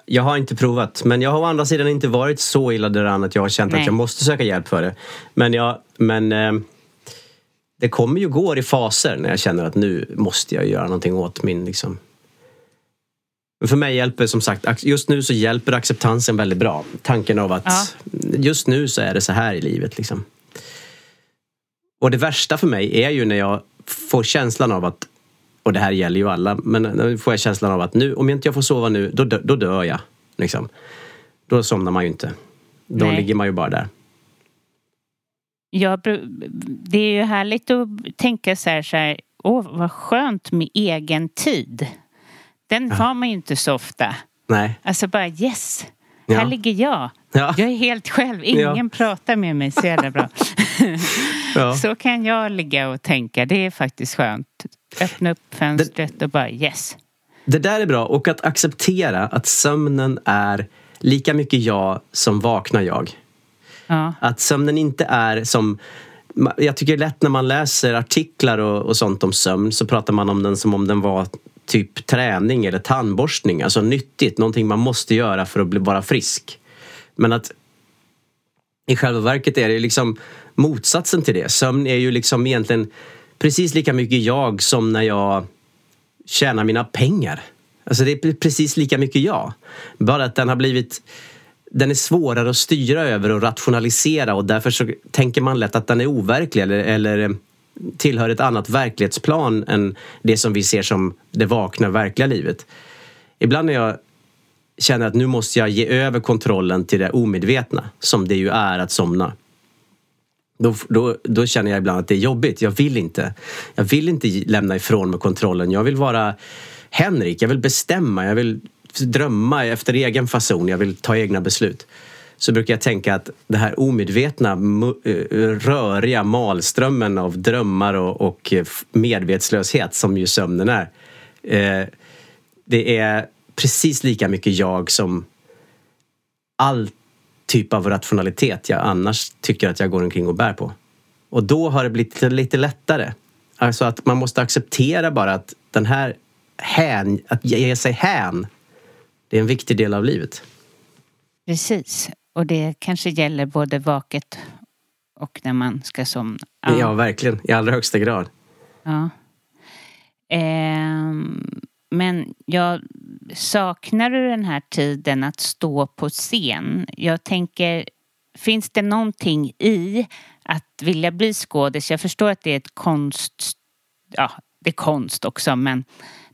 Jag har inte provat, men jag har å andra sidan inte varit så illa däran att jag har känt Nej. att jag måste söka hjälp för det. Men, jag, men eh, det kommer ju gå i faser när jag känner att nu måste jag göra någonting åt min liksom. Men för mig hjälper som sagt, just nu så hjälper acceptansen väldigt bra. Tanken av att Ja. just nu så är det så här i livet liksom. Och det värsta för mig är ju när jag får känslan av att och det här gäller ju alla, men nu får jag känslan av att nu, om jag inte får sova nu, då, dö- då dör jag. Liksom. Då somnar man ju inte. Då Nej. ligger man ju bara där. Jag, bru- det är ju härligt att tänka så här, så här åh vad skönt med egen tid. Den har man ju inte så ofta. Nej. Alltså bara yes, Ja. här ligger jag. Ja. Jag är helt själv, ingen Ja. pratar med mig så jävla bra. Ja. Så kan jag ligga och tänka, det är faktiskt skönt. Öppna upp fönstret och bara yes. Det där är bra och att acceptera att sömnen är lika mycket jag som vaknar jag. Ja, Att sömnen inte är som... Jag tycker det är lätt när man läser artiklar och, och sånt om sömn så pratar man om den som om den var typ träning eller tandborstning. Alltså nyttigt, någonting man måste göra för att bli, vara frisk. Men att I själva verket är det liksom motsatsen till det. Sömn är ju liksom egentligen precis lika mycket jag som när jag tjänar mina pengar. Alltså det är precis lika mycket jag. Bara att den har blivit den är svårare att styra över och rationalisera och därför så tänker man lätt att den är overklig eller, eller eh, tillhör ett annat verklighetsplan än det som vi ser som det vakna, verkliga livet. Ibland när jag känner att nu måste jag ge över kontrollen till det omedvetna, som det ju är att somna. Då, då, då känner jag ibland att det är jobbigt. Jag vill inte. Jag vill inte lämna ifrån mig kontrollen. Jag vill vara Henrik. Jag vill bestämma. Jag vill drömma efter egen fason. Jag vill ta egna beslut. Så brukar jag tänka att det här omedvetna, eh, röriga malströmmen av drömmar och, och medvetslöshet som ju sömnen är. Eh, det är precis lika mycket jag som allt typ av rationalitet jag annars tycker att jag går omkring och bär på. Och då har det blivit lite lättare. Alltså att man måste acceptera bara att den här hän, att ge sig hän, det är en viktig del av livet. Precis. Och det kanske gäller både vaket och när man ska somna. Ja, ja verkligen. I allra högsta grad. Ja. Ehm, men jag saknar du den här tiden att stå på scen? Jag tänker, finns det någonting i att vilja bli skådis? Jag förstår att det är ett konst, ja, det är konst också, men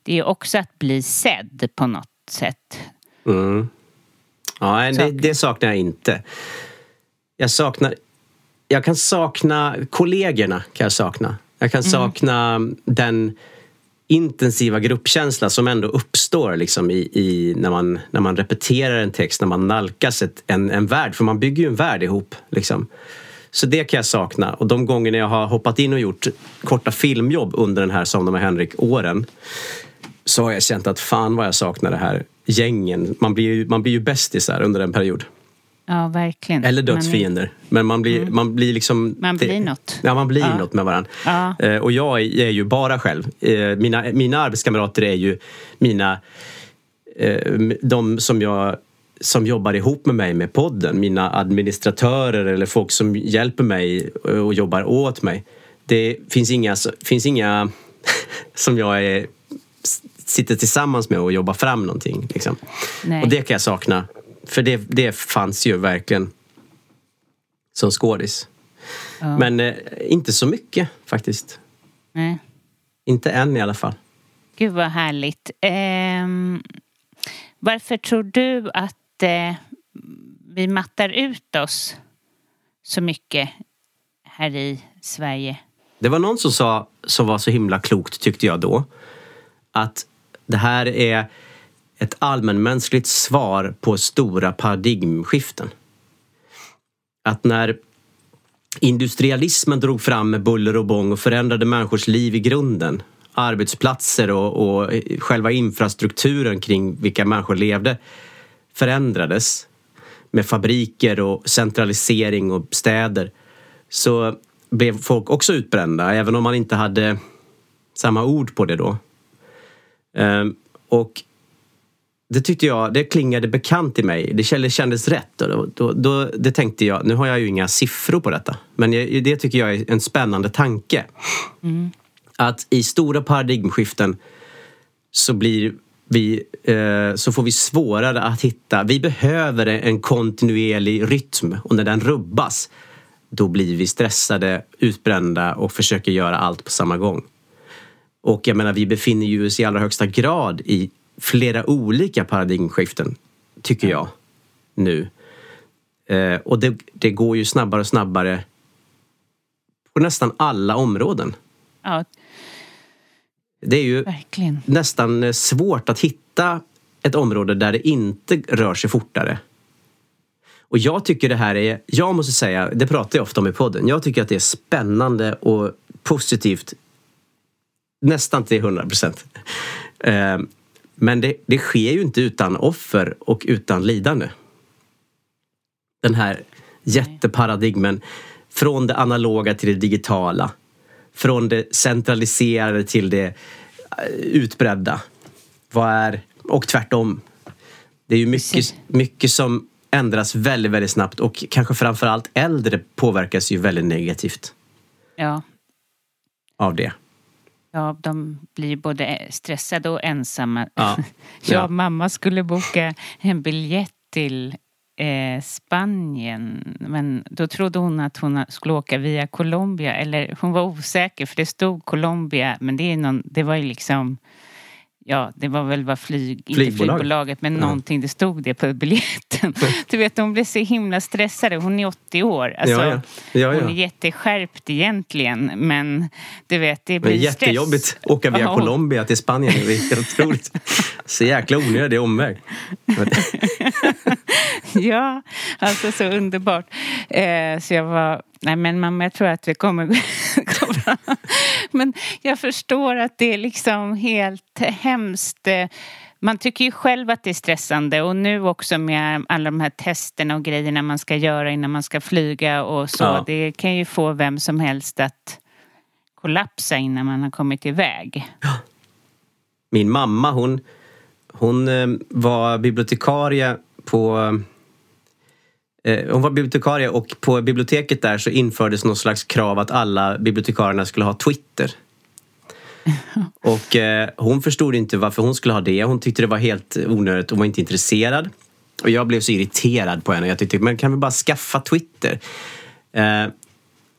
det är också att bli sedd på något sätt. Mm. Ja, det, det saknar jag inte. Jag saknar... Jag kan sakna kollegorna. kan Jag sakna. Jag kan mm. sakna den intensiva gruppkänsla som ändå uppstår liksom i, i, när, man, när man repeterar en text, när man nalkas ett, en, en värld. För man bygger ju en värld ihop. Liksom. Så det kan jag sakna. Och de gånger jag har hoppat in och gjort korta filmjobb under den här Somna med Henrik-åren så har jag känt att fan vad jag saknar det här gängen. Man blir ju, man blir ju bästisar under en period. Ja, verkligen. Eller dödsfiender. Men man blir, mm. man blir liksom... Man blir något. Ja, man blir ja. något med varandra. Ja. Eh, och jag är, är, ju bara själv. Eh, mina, mina arbetskamrater är ju mina... Eh, de som jag som jobbar ihop med mig med podden. Mina administratörer eller folk som hjälper mig och jobbar åt mig. Det finns inga, finns inga som jag är sitter tillsammans med och jobbar fram någonting. Liksom. Och det kan jag sakna. För det, det fanns ju verkligen som skådis. Ja. Men eh, inte så mycket faktiskt. Nej. Inte än i alla fall. Gud vad härligt. Eh, varför tror du att eh, vi mattar ut oss så mycket här i Sverige? Det var någon som sa, som var så himla klokt tyckte jag då, att det här är ett allmänmänskligt svar på stora paradigmskiften. Att när industrialismen drog fram med buller och bång och förändrade människors liv i grunden arbetsplatser och, och själva infrastrukturen kring vilka människor levde förändrades med fabriker och centralisering och städer så blev folk också utbrända även om man inte hade samma ord på det då. Ehm, och det tyckte jag, det klingade bekant i mig. Det kändes rätt. Och då, då, då, det tänkte jag, nu har jag ju inga siffror på detta. Men jag, det tycker jag är en spännande tanke. Mm. Att i stora paradigmskiften så blir vi, eh, så får vi svårare att hitta, vi behöver en kontinuerlig rytm och när den rubbas då blir vi stressade, utbrända och försöker göra allt på samma gång. Och jag menar, vi befinner ju oss i allra högsta grad i flera olika paradigmskiften, tycker jag, nu. Eh, och det, det, går ju snabbare och snabbare på nästan alla områden. Ja. Det är ju Verkligen. nästan eh, svårt att hitta ett område där det inte rör sig fortare. Och jag tycker det här är, jag måste säga, det pratar jag ofta om i podden, jag tycker att det är spännande och positivt nästan till 100 procent. Men det, det sker ju inte utan offer och utan lidande. Den här jätteparadigmen från det analoga till det digitala. Från det centraliserade till det eh, utbredda. Vad är, och tvärtom. Det är ju mycket, mycket som ändras väldigt, väldigt snabbt och kanske framförallt äldre påverkas ju väldigt negativt Ja, av det. Ja, de blir både stressade och ensamma. Ja. Jag och mamma skulle boka en biljett till eh, Spanien men då trodde hon att hon skulle åka via Colombia eller hon var osäker för det stod Colombia men det, är någon, det var ju liksom Ja, det var väl vad flyg, inte Flygbolag. flygbolaget men någonting, det stod det på biljetten. Du vet, hon blev så himla stressad. Hon är 80 år. Alltså, Ja, ja. Ja. Hon är jätteskärpt egentligen men du vet, det Men blir jättejobbigt stress. att åka via Ja. Colombia till Spanien. Det är helt otroligt. Så jäkla onödig omväg. Ja, alltså så underbart. Eh, så jag var, nej men mamma jag tror att vi kommer bra. Men jag förstår att det är liksom helt hemskt. Man tycker ju själv att det är stressande och nu också med alla de här testerna och grejerna man ska göra innan man ska flyga och så. Ja. Det kan ju få vem som helst att kollapsa innan man har kommit iväg. Min mamma hon, hon eh, var bibliotekarie på hon var bibliotekarie och på biblioteket där så infördes någon slags krav att alla bibliotekarierna skulle ha Twitter. Och eh, hon förstod inte varför hon skulle ha det. Hon tyckte det var helt onödigt. Hon var inte intresserad. Och jag blev så irriterad på henne. Jag tyckte, men kan vi bara skaffa Twitter? Eh,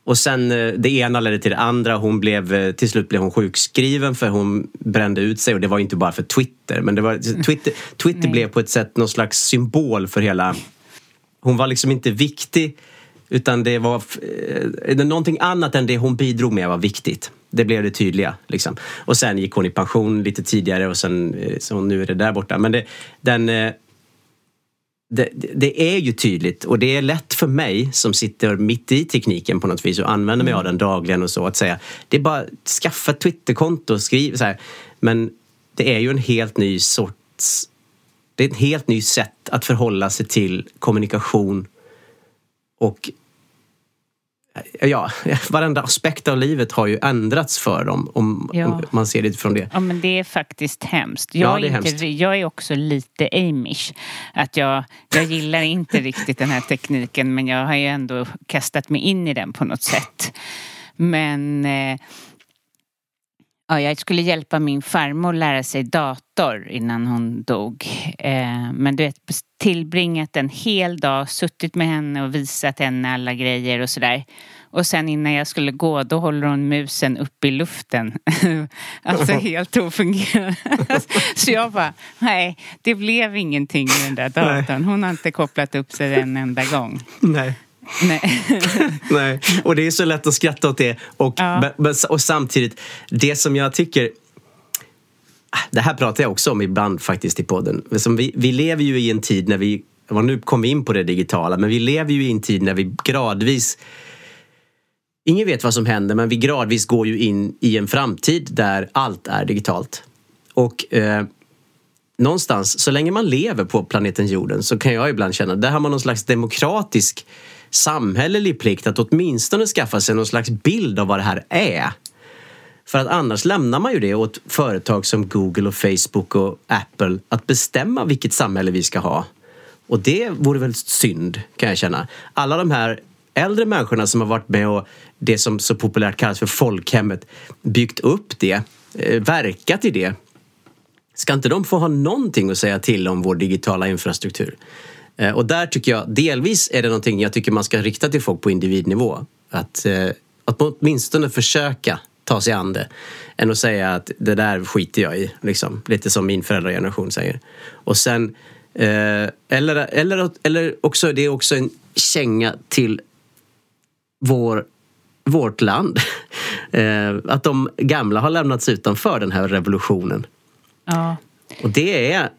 och sen eh, det ena ledde till det andra. Hon blev, eh, till slut blev hon sjukskriven för hon brände ut sig och det var inte bara för Twitter. Men det var, Twitter, Twitter blev på ett sätt någon slags symbol för hela... Hon var liksom inte viktig utan det var eh, någonting annat än det hon bidrog med var viktigt. Det blev det tydliga. Liksom. Och sen gick hon i pension lite tidigare och sen, eh, så nu är det där borta. Men det, den, eh, det, det är ju tydligt och det är lätt för mig som sitter mitt i tekniken på något vis och använder mig av den dagligen och så att säga det är bara skaffa Twitterkonto och skriv så här. Men det är ju en helt ny sorts det är ett helt nytt sätt att förhålla sig till kommunikation och ja, varenda aspekt av livet har ju ändrats för dem om, Ja. om man ser det utifrån det. Ja men det är faktiskt hemskt. Ja, Jag, det är är inte, hemskt. jag är också lite amish. Att jag, jag gillar inte riktigt den här tekniken men jag har ju ändå kastat mig in i den på något sätt. Men eh, ja, jag skulle hjälpa min farmor lära sig dator innan hon dog. Eh, men du vet, tillbringat en hel dag, suttit med henne och visat henne alla grejer och sådär. Och sen innan jag skulle gå, då håller hon musen uppe i luften. alltså helt ofungerande. Så jag bara, nej, det blev ingenting med den där datorn. Hon har inte kopplat upp sig en enda gång. Nej. Nej. Nej, och det är så lätt att skratta åt det. Och, Ja. och samtidigt, det som jag tycker... Det här pratar jag också om ibland faktiskt i podden. Vi, vi lever ju i en tid när vi... Nu kom vi in på det digitala, men vi lever ju i en tid när vi gradvis... Ingen vet vad som händer, men vi gradvis går ju in i en framtid där allt är digitalt. Och eh, någonstans, så länge man lever på planeten jorden så kan jag ibland känna, där har man någon slags demokratisk samhällelig plikt att åtminstone skaffa sig någon slags bild av vad det här är. För att annars lämnar man ju det åt företag som Google och Facebook och Apple att bestämma vilket samhälle vi ska ha. Och det vore väl synd, kan jag känna. Alla de här äldre människorna som har varit med och det som så populärt kallas för folkhemmet, byggt upp det, eh, verkat i det. Ska inte de få ha någonting att säga till om vår digitala infrastruktur? Eh, Och där tycker jag, delvis är det någonting jag tycker man ska rikta till folk på individnivå. Att, eh, att åtminstone försöka ta sig an det. Än att säga att det där skiter jag i. Liksom. Lite som min föräldrageneration säger. Och sen, eh, eller, eller, eller också, det är också en känga till vår, vårt land. Att de gamla har lämnats utanför den här revolutionen. Ja. Och det är,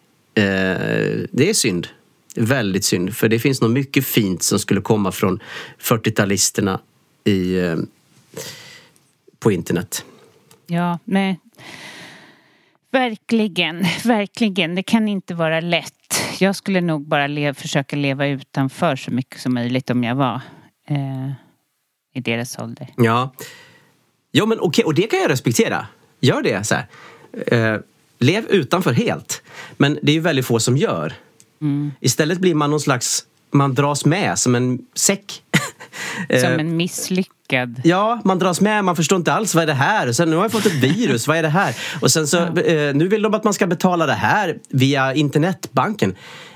det är synd. Väldigt synd. För det finns nog mycket fint som skulle komma från 40-talisterna i, eh, på internet. Ja, nej. Verkligen, verkligen. Det kan inte vara lätt. Jag skulle nog bara le- försöka leva utanför så mycket som möjligt om jag var eh, i deras ålder. Ja, ja men okej, och det kan jag respektera. Gör det. Så här. Eh, lev utanför helt. Men det är ju väldigt få som gör. Istället blir man någon slags man dras med som en säck. Som en misslyckad. Ja, man dras med, man förstår inte alls vad är det här? Sen, nu har jag fått ett virus, vad är det här? Och sen så, eh, nu vill de att man ska betala det här via internetbanken.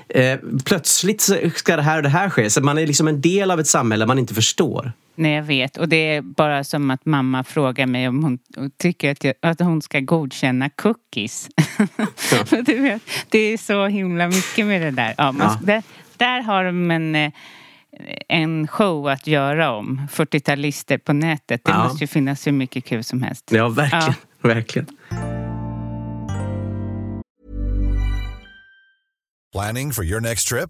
Eh, plötsligt ska det här och det här ske. Så man är liksom en del av ett samhälle man inte förstår. Nej, jag vet. Och det är bara som att mamma frågar mig om hon tycker att, jag, att hon ska godkänna cookies. För du vet, det är så himla mycket med det där. Ja, man, Ja. Där, där har de en, eh, en show att göra om. 40-talister på nätet. Det Ja. måste ju finnas hur mycket kul som helst. Ja, verkligen. verkligen. Planning for your next trip?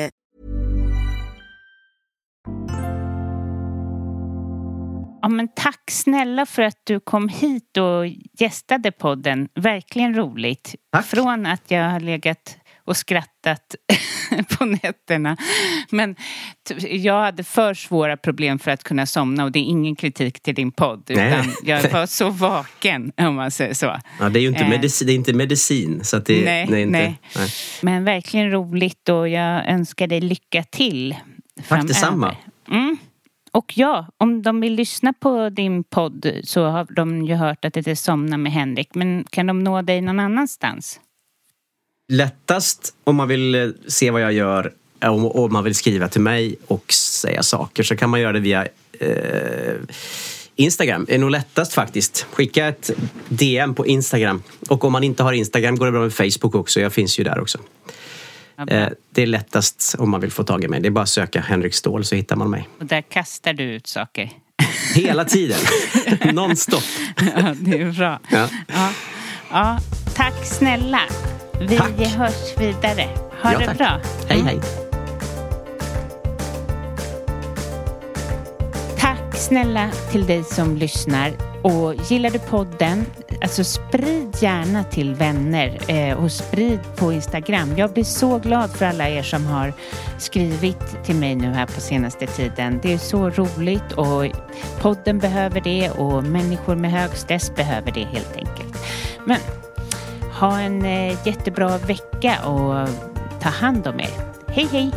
Ja, men tack snälla för att du kom hit och gästade podden. Verkligen roligt. Tack. Från att jag har legat och skrattat på nätterna. Men jag hade för svåra problem för att kunna somna och det är ingen kritik till din podd. Nej. Utan jag var så vaken om man säger så. Ja, det är ju inte, Eh. medicin, det är inte medicin. Så det, Nej, inte, nej. nej. Men verkligen roligt och jag önskar dig lycka till framöver. detsamma. Mm. Och ja, om de vill lyssna på din podd så har de ju hört att det är Somna med Henrik. Men kan de nå dig någon annanstans? Lättast om man vill eh, se vad jag gör eh, och om man vill skriva till mig och säga saker så kan man göra det via eh, Instagram. Det är nog lättast faktiskt. Skicka ett DM på Instagram. Och om man inte har Instagram går det bra med Facebook också. Jag finns ju där också. Eh, det är lättast om man vill få tag i mig. Det är bara att söka Henrik Ståhl så hittar man mig. Och där kastar du ut saker. Hela tiden. Nonstop. ja, det är bra. Ja. Ja. Ja, tack snälla. Vi Tack. hörs vidare. Ha Ja, det tack. bra. Hej, hej. Snälla till dig som lyssnar. Och gillar du podden, alltså sprid gärna till vänner eh, och sprid på Instagram. Jag blir så glad för alla er som har skrivit till mig nu här på senaste tiden. Det är så roligt och podden behöver det och människor med hög stress behöver det helt enkelt. Men ha en eh, jättebra vecka och ta hand om er. Hej hej!